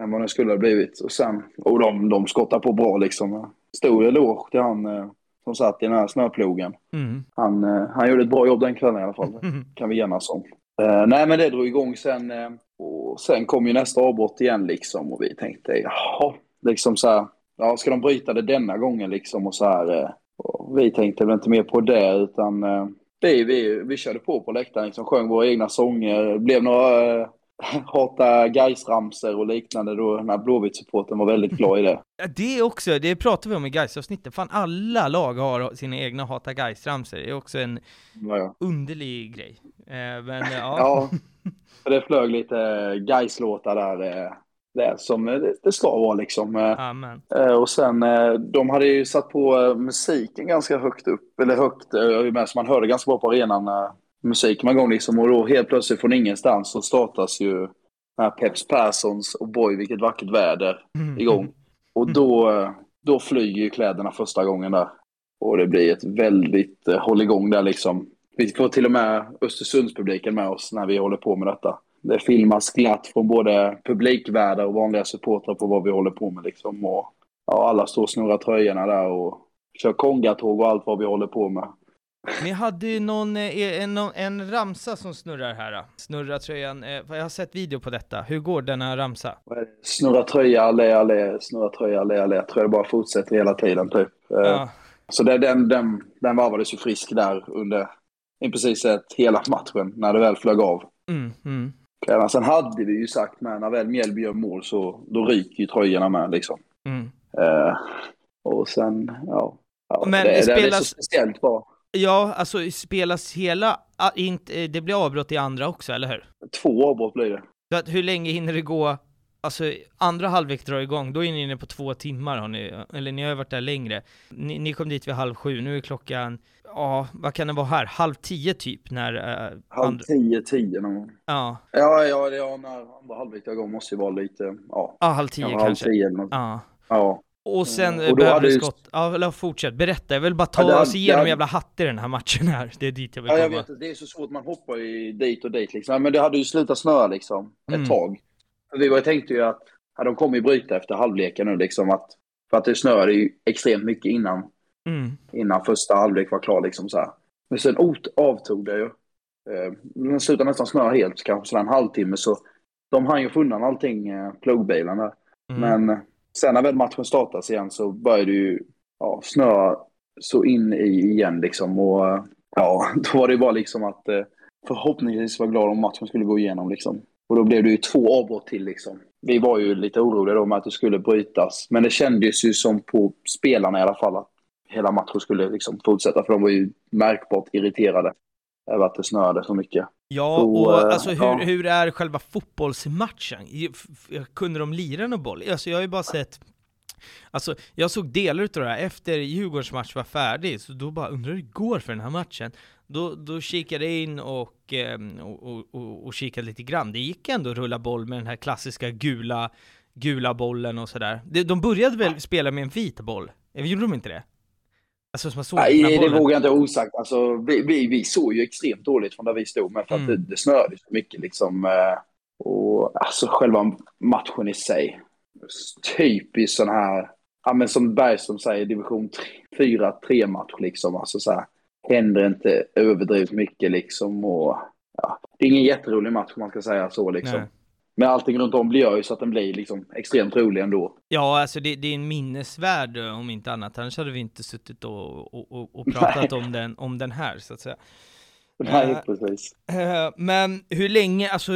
än vad det skulle ha blivit. Och sen, och de, de skottar på bra liksom. Stor eloge till han eh, som satt i den här snöplogen. Mm. Han, eh, han gjorde ett bra jobb den kvällen i alla fall. Mm. kan vi enas om. Eh, nej, men det drog igång sen. Eh, och sen kom ju nästa avbrott igen liksom. Och vi tänkte, jaha, liksom så här. Ja, ska de bryta det denna gången liksom? Och så här. Eh, och vi tänkte väl inte mer på det, utan vi, vi, vi körde på på läktaren, liksom, sjöng våra egna sånger. Blev några hata Gais-ramsor och liknande då den här Blåvitt-supporten var väldigt glad i det. Ja, Det är också, det pratar vi om i Gais-avsnittet, fan alla lag har sina egna Hata Gais-ramsor, det är också en Ja, ja. underlig grej. Eh, men eh, ja. Ja, det flög lite Gais-låtar där. Eh, det som det, det ska vara liksom. Eh, Amen. Eh, Och sen, eh, de hade ju satt på eh, musiken ganska högt upp, eller högt, eh, så man hörde ganska bra på arenan när musiken igång liksom. Och då helt plötsligt från ingenstans så startas ju den här Peps Perssons och Boy vilket vackert väder Mm. igång. Och då, eh, då flyger ju kläderna första gången där. Och det blir ett väldigt eh, håll igång där liksom. Vi får till och med Östersundspubliken med oss när vi håller på med detta. Det filmas glatt från både publikvärdar och vanliga supportrar på vad vi håller på med liksom. Och, ja, alla står och snurrar tröjorna där och kör kongatåg och allt vad vi håller på med. Ni hade ju någon, eh, en, en ramsa som snurrar här. Snurra tröjan. Eh, jag har sett video på detta. Hur går denna ramsa? Snurra tröja, allé, allé, snurra tröja, allé, allé. Jag tror det bara fortsätter hela tiden typ. Eh, ja. Så det, den, den, den varvades ju frisk där under i precis sett hela matchen när det väl flög av. Mm, mm. Sen hade vi ju sagt med när väl Mjällby gör mål så då ryker ju tröjorna med liksom. Mm. Uh, och sen, ja. ja Men det, spelas... det är så speciellt bra. Ja, alltså spelas hela, inte, det blir avbrott i andra också, eller hur? Två avbrott blir det. Så att hur länge hinner det gå Alltså andra halvlek drar igång, då är ni inne på två timmar har ni, eller ni har varit där längre. Ni, ni kom dit vid halv sju, nu är klockan, ja, vad kan det vara här? Halv tio typ när... Uh, halv andra... tio, tio någon gång. Ja. Ja, ja, ja, när andra halvlek drar igång måste ju vara lite, ja. Ja, halv tio kanske. Halv tio eller något. Ja. Ja. Och sen mm. behöver skott. Ja, eller fortsätt. Berätta, jag vill bara ta ja, oss igenom hade... jävla hatt i den här matchen här. Det är dit jag vill komma. Ja, jag vet, det är så svårt, man hoppar ju dit och dit liksom. Men det hade ju slutat snöa liksom, ett mm. tag. Vi var, tänkte ju att ja, de kommer ju bryta efter halvleken nu liksom. Att, för att det snöade ju extremt mycket innan, mm. innan första halvlek var klar liksom så här. Men sen avtog det ju. Eh, den slutade nästan snöa helt, kanske sådär en halvtimme. Så de hann ju få undan allting, eh, plogbilen där. Mm. Men sen när väl matchen startas igen så börjar det ju ja, snöa så in i igen liksom. Och ja, då var det bara liksom att eh, förhoppningsvis vara glad om matchen skulle gå igenom liksom. Och då blev det ju två avbrott till liksom. Vi var ju lite oroliga då med att det skulle brytas. Men det kändes ju som på spelarna i alla fall att hela matchen skulle liksom fortsätta. För de var ju märkbart irriterade över att det snöade så mycket. Ja, och äh, alltså hur, ja. hur är själva fotbollsmatchen? Kunde de lira någon boll? Alltså jag har ju bara sett Alltså, jag såg delar utav det här efter Djurgårdens match var färdig, så då bara undrar hur det går för den här matchen. Då, då kikade jag in och, ehm, och, och, och, och kikade lite grann. Det gick ändå att rulla boll med den här klassiska gula, gula bollen och sådär. De började väl spela med en vit boll? Gjorde de inte det? Alltså som såg Nej, det vågar jag inte osagt. Alltså, vi, vi, vi såg ju extremt dåligt från där vi stod med för att mm. det, det snöade så mycket liksom. Eh, och alltså själva matchen i sig. Typiskt sån här, ja men som Bergström säger, division 4-3 match liksom. Alltså så här, händer inte överdrivet mycket liksom och ja, det är ingen jätterolig match om man ska säga så liksom. Nej. Men allting runt om gör ju så att den blir liksom extremt rolig ändå. Ja, alltså det, det är en minnesvärd eh, om inte annat. Annars hade vi inte suttit och, och, och pratat om den, om den här så att säga. Nej, uh, precis. Uh, men hur länge, alltså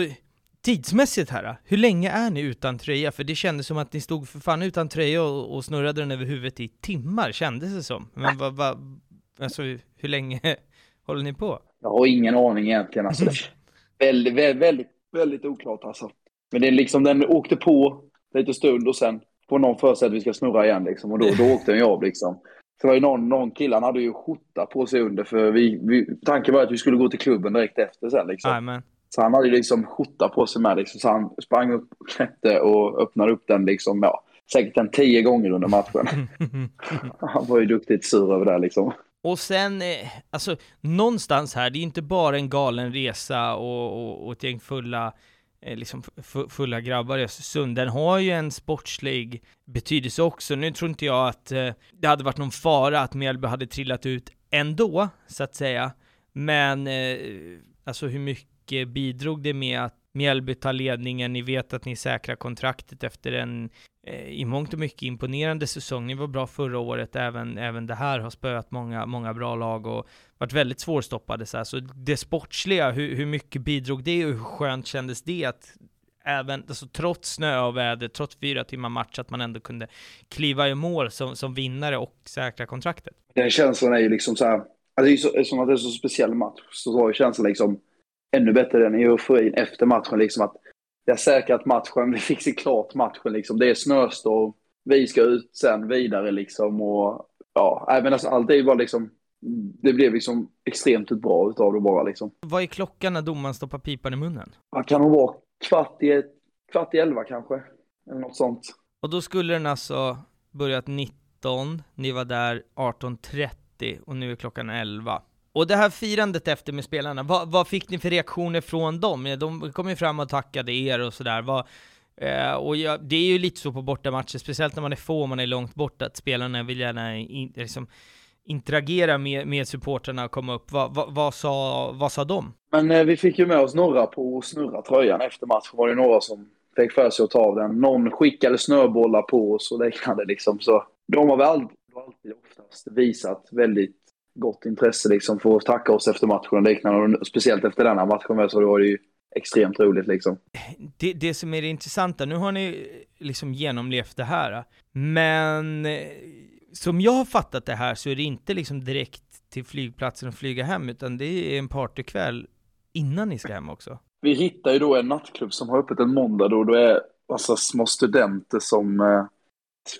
tidsmässigt här, hur länge är ni utan tröja? För det kändes som att ni stod för fan utan tröja och, och snurrade den över huvudet i timmar, kändes det som. Men vad, vad, alltså hur länge håller ni på? Jag har ingen aning egentligen alltså. väldigt, väldigt, väldigt, väldigt oklart alltså. Men det är liksom, den åkte på lite stund och sen får någon för sig att vi ska snurra igen liksom. Och då, då åkte den ju av liksom. Så var ju någon, någon kille, han hade ju skjorta på sig under för vi, vi, tanken var att vi skulle gå till klubben direkt efter sen liksom. Amen. Så han hade ju liksom skjorta på sig med liksom. Så han sprang upp, klättre och öppnade upp den liksom, ja, säkert en tio gånger under matchen. han var ju duktigt sur över det liksom. Och sen, eh, alltså någonstans här, det är inte bara en galen resa och, och, och ett gäng fulla Eh, liksom fulla grabbar i Östersund. Den har ju en sportslig betydelse också. Nu tror inte jag att eh, det hade varit någon fara att Mjällby hade trillat ut ändå, så att säga. Men eh, alltså hur mycket bidrog det med att Mjällby tar ledningen, ni vet att ni säkrar kontraktet efter en i mångt och mycket imponerande säsong. Ni var bra förra året, även, även det här har spöat många, många bra lag och varit väldigt svårstoppade. Så, här. så det sportsliga, hur, hur mycket bidrog det och hur skönt kändes det att även, alltså, trots snö och väder, trots fyra timmar match, att man ändå kunde kliva i mål som, som vinnare och säkra kontraktet? Den känslan är ju liksom så här, alltså det är så, eftersom att det är en så speciell match, så var ju känslan liksom ännu bättre än euforin efter matchen. Liksom att vi har säkrat matchen, vi fick se klart matchen. Liksom. Det är snöstorm, vi ska ut sen vidare liksom. Och, ja, även alltså, allt är ju bara liksom, det blev liksom extremt bra utav det bara liksom. Vad är klockan när domaren stoppar pipan i munnen? Vad kan hon vara? Kvart i, kvart i elva kanske? Eller något sånt. Och då skulle den alltså börjat 19, ni var där 18.30 och nu är klockan 11. Och det här firandet efter med spelarna, vad, vad fick ni för reaktioner från dem? De kom ju fram och tackade er och sådär. Eh, och ja, det är ju lite så på bortamatcher, speciellt när man är få och man är långt borta, att spelarna vill gärna in, liksom, interagera med, med supportrarna och komma upp. Va, va, vad, sa, vad sa de? Men eh, vi fick ju med oss några på att snurra tröjan efter matchen. var det några som fick för sig att ta av den. Någon skickade snöbollar på oss och liknande liksom. Så de har väl alltid, alltid oftast visat väldigt gott intresse liksom för att tacka oss efter matchen och liknande. Och speciellt efter denna matchen så var det ju extremt roligt liksom. Det, det som är det intressanta, nu har ni liksom genomlevt det här, men eh, som jag har fattat det här så är det inte liksom direkt till flygplatsen och flyga hem, utan det är en partykväll innan ni ska hem också. Vi hittar ju då en nattklubb som har öppet en måndag då, då är massa små studenter som eh,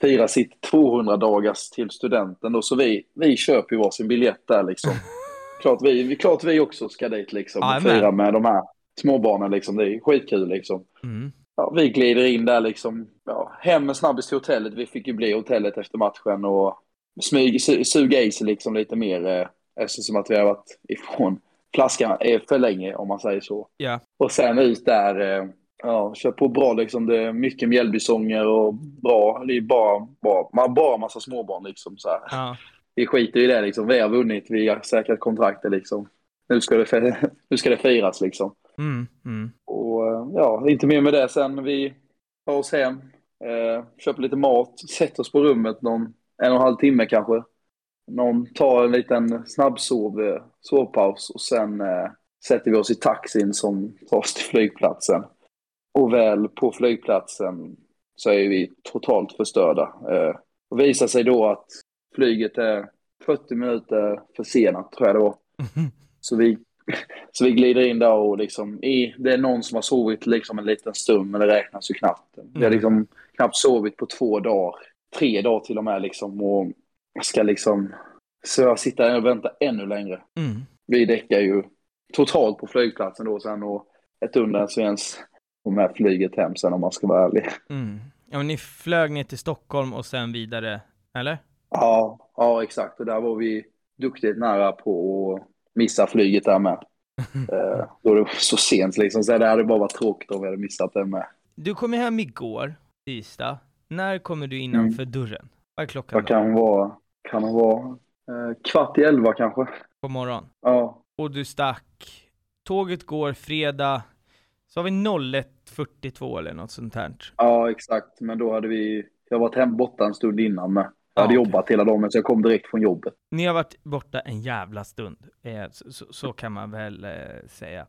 firar sitt 200-dagars till studenten då, så vi, vi köper ju varsin biljett där liksom. klart, vi, klart vi också ska dit liksom och fira med de här småbarnen liksom. Det är skitkul liksom. Mm. Ja, vi glider in där liksom, ja, hem med snabbis till hotellet. Vi fick ju bli hotellet efter matchen och smyg, su, suga i sig liksom lite mer eh, eftersom att vi har varit ifrån flaskan är för länge om man säger så. Yeah. Och sen ut där, eh, ja, kör på bra liksom. Det är mycket Mjällbysånger och bra, det är bara, bara, man bara massa småbarn liksom så här. Ja. Vi skiter i det liksom. Vi har vunnit, vi har säkrat kontraktet liksom. Nu ska det, nu ska det firas liksom. Mm, mm. Och eh, ja, inte mer med det sen. Vi tar oss hem, eh, köper lite mat, sätter oss på rummet någon en och en halv timme kanske. Någon tar en liten snabbsov, eh, sovpaus och sen eh, sätter vi oss i taxin som tar oss till flygplatsen. Och väl på flygplatsen så är vi totalt förstörda. Eh, och visar sig då att flyget är 40 minuter försenat, tror jag det var. Mm. Så vi så vi glider in där och liksom, i, det är någon som har sovit liksom en liten stund, men det räknas ju knappt. Mm. Vi har mm. liksom knappt sovit på två dagar, tre dagar till och med liksom. Och ska liksom, så jag sitter och väntar ännu längre. Mm. Vi däckar ju totalt på flygplatsen då sen och ett under så ens och med flyget hem sen om man ska vara ärlig. Mm. Ja, men ni flög ner till Stockholm och sen vidare, eller? Ja, ja exakt. Och där var vi duktigt nära på att missa flyget där med. eh, då det var så sent liksom, så det hade bara varit tråkigt om vi hade missat det med. Du kom hem igår, tisdag. När kommer du innanför mm. dörren? Vad är klockan Vad kan vara? Kan det vara eh, kvart i elva kanske? På morgonen? Ja. Och du stack. Tåget går fredag, så har vi 01.42 eller något sånt här. Ja, exakt. Men då hade vi, jag varit hemma borta en stund innan med. Jag hade ja, jobbat hela dagen, så jag kom direkt från jobbet. Ni har varit borta en jävla stund, eh, så, så, så, kan man väl eh, säga.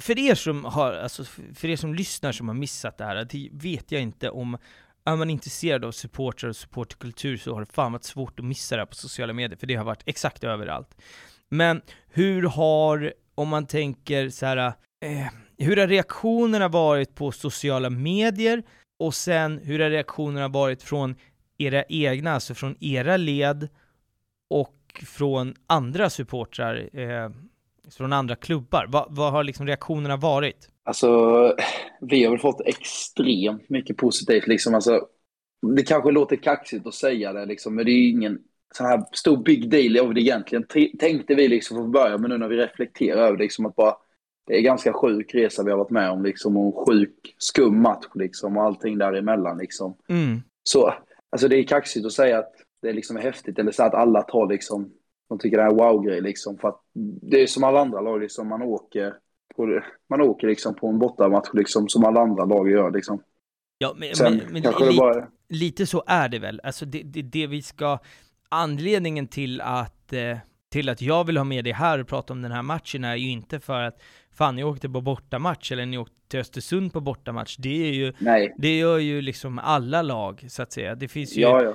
För er som har, alltså för er som lyssnar som har missat det här, det vet jag inte om är man intresserad av supportrar och supporterkultur så har det fan varit svårt att missa det här på sociala medier, för det har varit exakt överallt. Men hur har, om man tänker så här, eh, hur har reaktionerna varit på sociala medier? Och sen, hur har reaktionerna varit från era egna, alltså från era led och från andra supportrar, eh, från andra klubbar? Va, vad har liksom reaktionerna varit? Alltså, vi har väl fått extremt mycket positivt. Liksom. Alltså, det kanske låter kaxigt att säga det, liksom, men det är ju ingen så här stor big deal av det egentligen. Tänkte vi liksom från början, men nu när vi reflekterar över det, liksom, att bara, det är ganska sjuk resa vi har varit med om, liksom, och en sjuk, skum match, liksom, och allting däremellan. Liksom. Mm. Så Alltså det är kaxigt att säga att det liksom är häftigt eller så att alla tar liksom, de tycker det är wow-grej liksom. För att det är som alla andra lag liksom, man åker på, man åker liksom på en bortamatch liksom som alla andra lag gör liksom. Ja, men, Sen, men, men li, bara... lite så är det väl. Alltså det, det, det vi ska, anledningen till att, eh, till att jag vill ha med dig här och prata om den här matchen är ju inte för att fan ni åkte på bortamatch eller ni åkte till Östersund på bortamatch. Det är ju, Nej. det gör ju liksom alla lag så att säga. Det finns ju, ja, ja.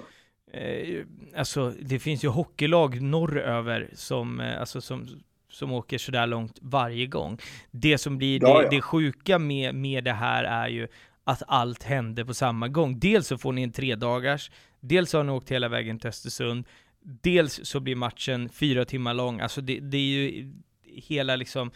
Eh, alltså det finns ju hockeylag norröver som, eh, alltså som, som åker sådär långt varje gång. Det som blir ja, det, det sjuka med, med det här är ju att allt hände på samma gång. Dels så får ni en tre dagars, dels har ni åkt hela vägen till Östersund, dels så blir matchen fyra timmar lång. Alltså det, det är ju hela liksom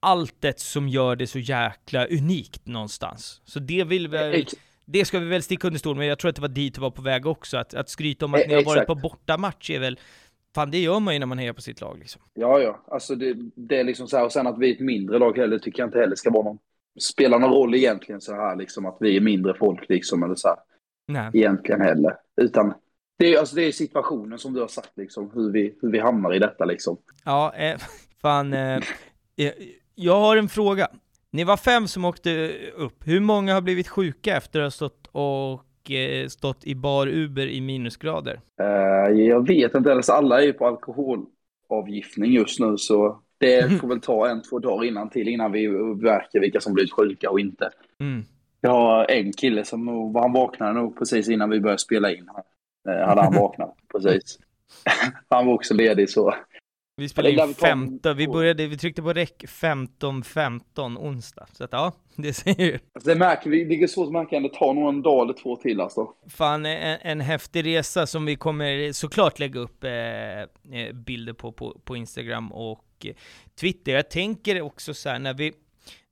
alltet som gör det så jäkla unikt någonstans. Så det vill vi det ska vi väl sticka under stol med, jag tror att det var dit du var på väg också, att, att skryta om att ni har varit på bortamatch är väl Fan det gör man ju när man hejar på sitt lag liksom. Ja, ja. Alltså det, det är liksom så här, och sen att vi är ett mindre lag heller tycker jag inte heller ska vara någon, spela någon roll egentligen så här liksom att vi är mindre folk liksom eller så här. Nej. Egentligen heller. Utan det, är, alltså, det är situationen som du har sagt, liksom, hur, vi, hur vi hamnar i detta. Liksom. Ja, eh, fan. Eh, jag har en fråga. Ni var fem som åkte upp. Hur många har blivit sjuka efter att ha stått och eh, stått i bar Uber i minusgrader? Uh, jag vet inte, ens alla är ju på alkoholavgiftning just nu, så det får väl ta en, två dagar innan till innan vi verkar vilka som blivit sjuka och inte. Mm. Jag har en kille som nog, han vaknade nog precis innan vi började spela in. Uh, hade han vaknat precis. han var också ledig så vi spelade in 15, vi började, vi tryckte på räck 15-15 onsdag. Så att ja, det ser ju. Alltså det märker vi, det är svårt att märka, det tar nog en dag eller två till alltså. Fan, en, en häftig resa som vi kommer såklart lägga upp eh, eh bilder på, på, på Instagram och Twitter. Jag tänker också så här, när vi,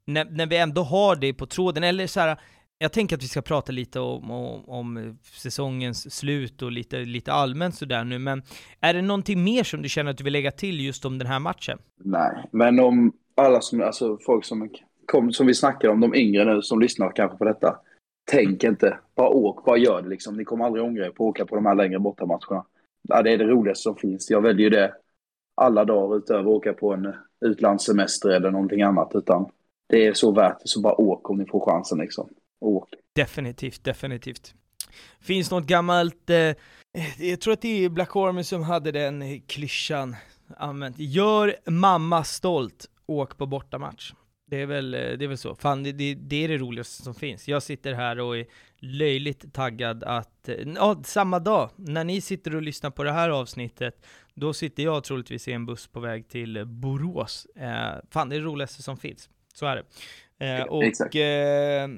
när, när vi ändå har det på tråden, eller så här, jag tänker att vi ska prata lite om, om, om, säsongens slut och lite, lite allmänt sådär nu, men är det någonting mer som du känner att du vill lägga till just om den här matchen? Nej, men om alla som, alltså folk som kom, som vi snackar om, de yngre nu som lyssnar kanske på detta, tänk inte, bara åk, bara gör det liksom. Ni kommer aldrig ångra er på att åka på de här längre bortamatcherna. Ja, det är det roligaste som finns. Jag väljer ju det alla dagar utöver att åka på en utlandssemester eller någonting annat, utan det är så värt det, så bara åk om ni får chansen liksom åk. Definitivt, definitivt. Finns något gammalt, eh, jag tror att det är Black Army som hade den klyschan använt. Gör mamma stolt, åk på bortamatch. Det är väl, eh, det är väl så. Fan, det, det, det, är det roligaste som finns. Jag sitter här och är löjligt taggad att, eh, ja, samma dag, när ni sitter och lyssnar på det här avsnittet, då sitter jag troligtvis i en buss på väg till Borås. Eh, fan, det är det roligaste som finns. Så är det. Eh, och eh,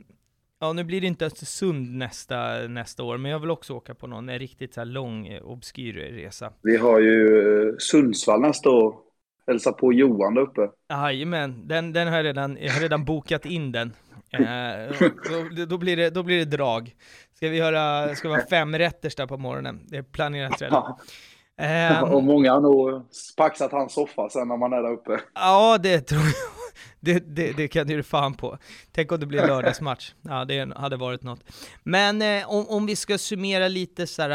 Ja, nu blir det inte Östersund nästa, nästa år, men jag vill också åka på någon riktigt så lång, eh, obskyr resa. Vi har ju eh, Sundsvall nästa år. Hälsa på Johan där uppe. Jajamän, den, den har jag redan, jag har redan bokat in den. Eh, då, då, blir det, då blir det drag. Ska vi göra, ska vi ha fem rätters där på morgonen? Det är planerat redan. Eh, och många har nog paxat hans soffa sen när man är där uppe. Ja, det tror jag det, det, det kan du fan på. Tänk om det blir lördagsmatch. Ja, det hade varit något. Men eh, om, om vi ska summera lite så här,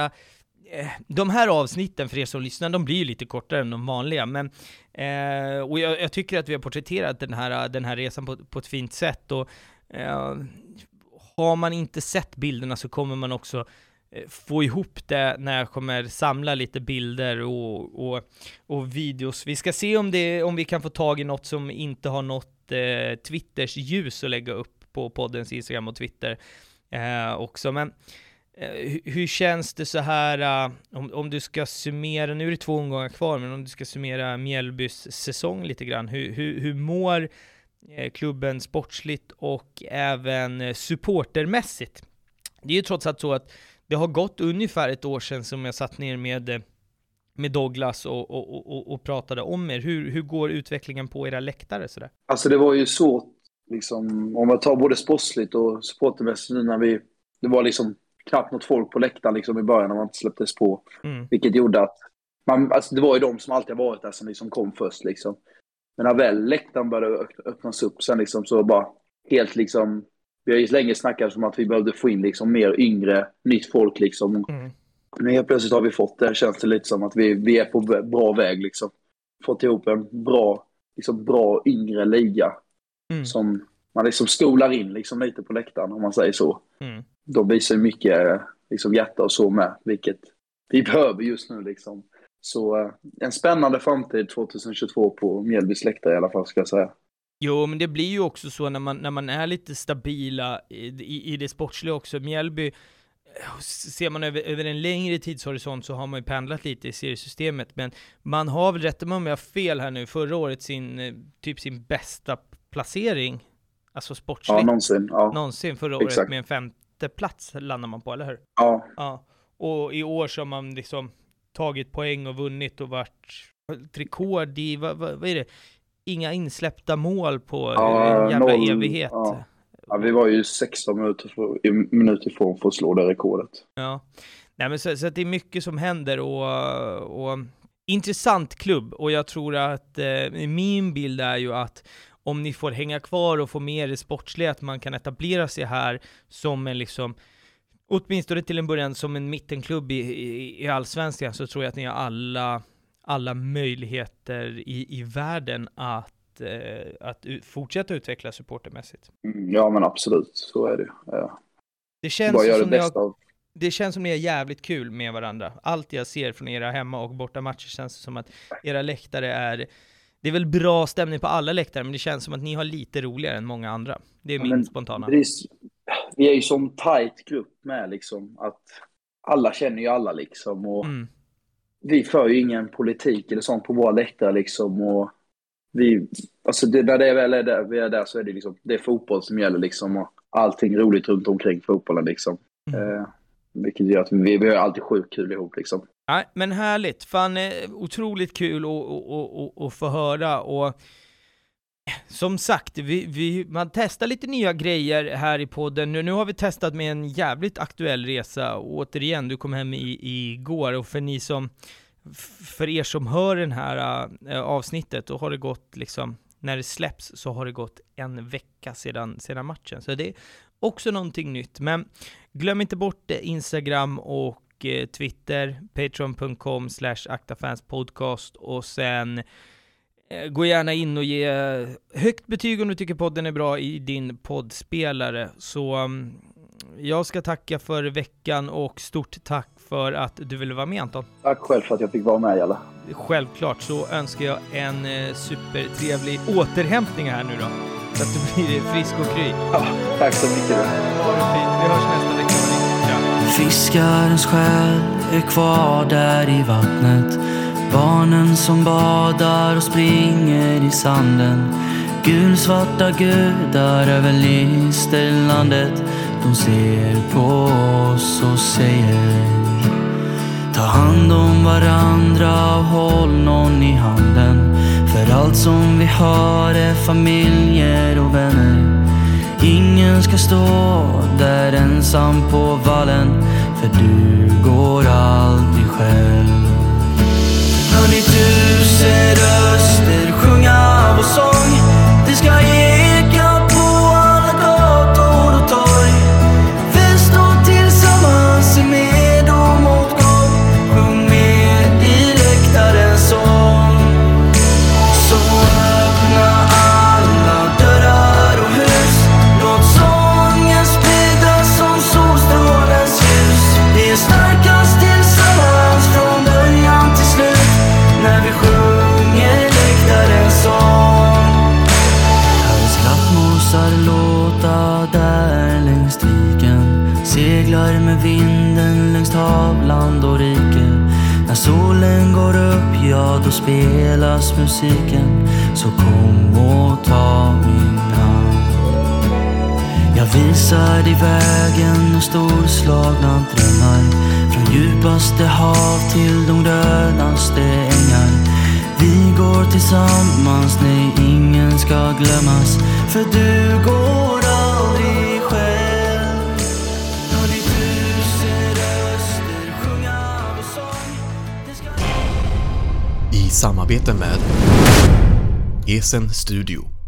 eh, de här avsnitten för er som lyssnar, de blir ju lite kortare än de vanliga, men eh, och jag, jag, tycker att vi har porträtterat den här, den här resan på, på ett fint sätt. Och, eh, har man inte sett bilderna så kommer man också Eh, få ihop det när jag kommer samla lite bilder och, och, och videos. Vi ska se om, det, om vi kan få tag i något som inte har nått eh, Twitters ljus att lägga upp på poddens Instagram och Twitter eh, också. Men eh, hur känns det så här, eh, om, om du ska summera, nu är det två omgångar kvar, men om du ska summera Mjällbys säsong lite grann, hur, hur, hur mår eh, klubben sportsligt och även supportermässigt? Det är ju trots allt så att det har gått ungefär ett år sedan som jag satt ner med, med Douglas och, och, och, och pratade om er. Hur, hur går utvecklingen på era läktare? Sådär? Alltså det var ju svårt, liksom, om man tar både sportsligt och supportermässigt nu när vi, det var liksom knappt något folk på läktaren liksom i början när man inte släpptes på. Mm. Vilket gjorde att, man, alltså det var ju de som alltid har varit där som liksom kom först liksom. Men när väl läktaren började öppnas upp sen liksom så bara helt liksom vi har ju länge snackat om att vi behövde få in liksom mer yngre, nytt folk liksom. Mm. Men helt plötsligt har vi fått det. Känns det lite som att vi, vi är på bra väg liksom. Fått ihop en bra, liksom bra yngre liga. Mm. Som man liksom skolar in liksom lite på läktaren om man säger så. Mm. De visar ju mycket liksom hjärta och så med, vilket vi behöver just nu liksom. Så eh, en spännande framtid 2022 på Mjällbys läktare i alla fall ska jag säga. Jo, men det blir ju också så när man, när man är lite stabila i, i, i det sportsliga också. Mjällby, eh, ser man över, över en längre tidshorisont så har man ju pendlat lite i seriesystemet, men man har väl, rätta mig om jag har fel här nu, förra året sin, eh, typ sin bästa placering, alltså sportsligt. Ja, någonsin. Ja. Någonsin förra året Exakt. med en femte plats landar man på, eller hur? Ja. ja. Och i år så har man liksom tagit poäng och vunnit och varit rekord i, vad, vad, vad är det? Inga insläppta mål på ja, en jävla noll, evighet. Ja. ja. vi var ju 16 minuter, för, minuter ifrån för att slå det rekordet. Ja, Nej, men så, så det är mycket som händer och, och intressant klubb och jag tror att eh, min bild är ju att om ni får hänga kvar och få mer det sportsliga, att man kan etablera sig här som en liksom åtminstone till en början som en mittenklubb i, i, i allsvenskan så tror jag att ni har alla, alla möjligheter i, i världen att, eh, att fortsätta utveckla supportermässigt. Mm, ja men absolut, så är det. Ja. Det känns Bara gör det av det känns som ni är jävligt kul med varandra. Allt jag ser från era hemma och borta matcher känns som att era läktare är det är väl bra stämning på alla läktare, men det känns som att ni har lite roligare än många andra. Det är min men, spontana. Är, vi är ju som tight grupp med liksom, att alla känner ju alla liksom. Och mm. Vi för ju ingen politik eller sånt på våra läktare liksom. Och vi, alltså det, när det väl är där, vi är där så är det liksom, det är fotboll som gäller liksom. Och allting roligt runt omkring fotbollen liksom. Mm. Eh, vilket gör att vi, vi har alltid sjukt kul ihop liksom. Nej, men härligt. Fan, eh, otroligt kul att få höra och som sagt, vi, vi, man testar lite nya grejer här i podden. Nu, nu har vi testat med en jävligt aktuell resa. återigen, du kom hem i, igår och för ni som, för er som hör den här äh, avsnittet, då har det gått liksom, när det släpps så har det gått en vecka sedan, sedan matchen. Så det är också någonting nytt. Men glöm inte bort eh, Instagram och Eh, Twitter, patreon.com slash aktafanspodcast och sen Gå gärna in och ge högt betyg om du tycker podden är bra i din poddspelare. Så mm, jag ska tacka för veckan och stort tack för att du ville vara med Anton. Tack själv för att jag fick vara med Jalla. Självklart så önskar jag en eh, supertrevlig återhämtning här nu då. Så att du blir frisk och kry. Ja, tack så mycket. Ha det fint. Vi hörs nästa vecka. Fiskarens själ är kvar där i vattnet. Barnen som badar och springer i sanden. Gulsvarta gudar över Listerlandet. De ser på oss och säger Ta hand om varandra och håll någon i handen. För allt som vi har är familjer och vänner. Ingen ska stå där ensam på vallen För du går alltid själv Hör ni tusen röster sjunga vår sång. Det ska ge jazzmusiken musiken Så kom och ta min hand. Jag visar dig vägen och storslagna drömmar. Från djupaste hav till de grönaste ängar. Vi går tillsammans, nej ingen ska glömmas. För du går I samarbete med Esen Studio.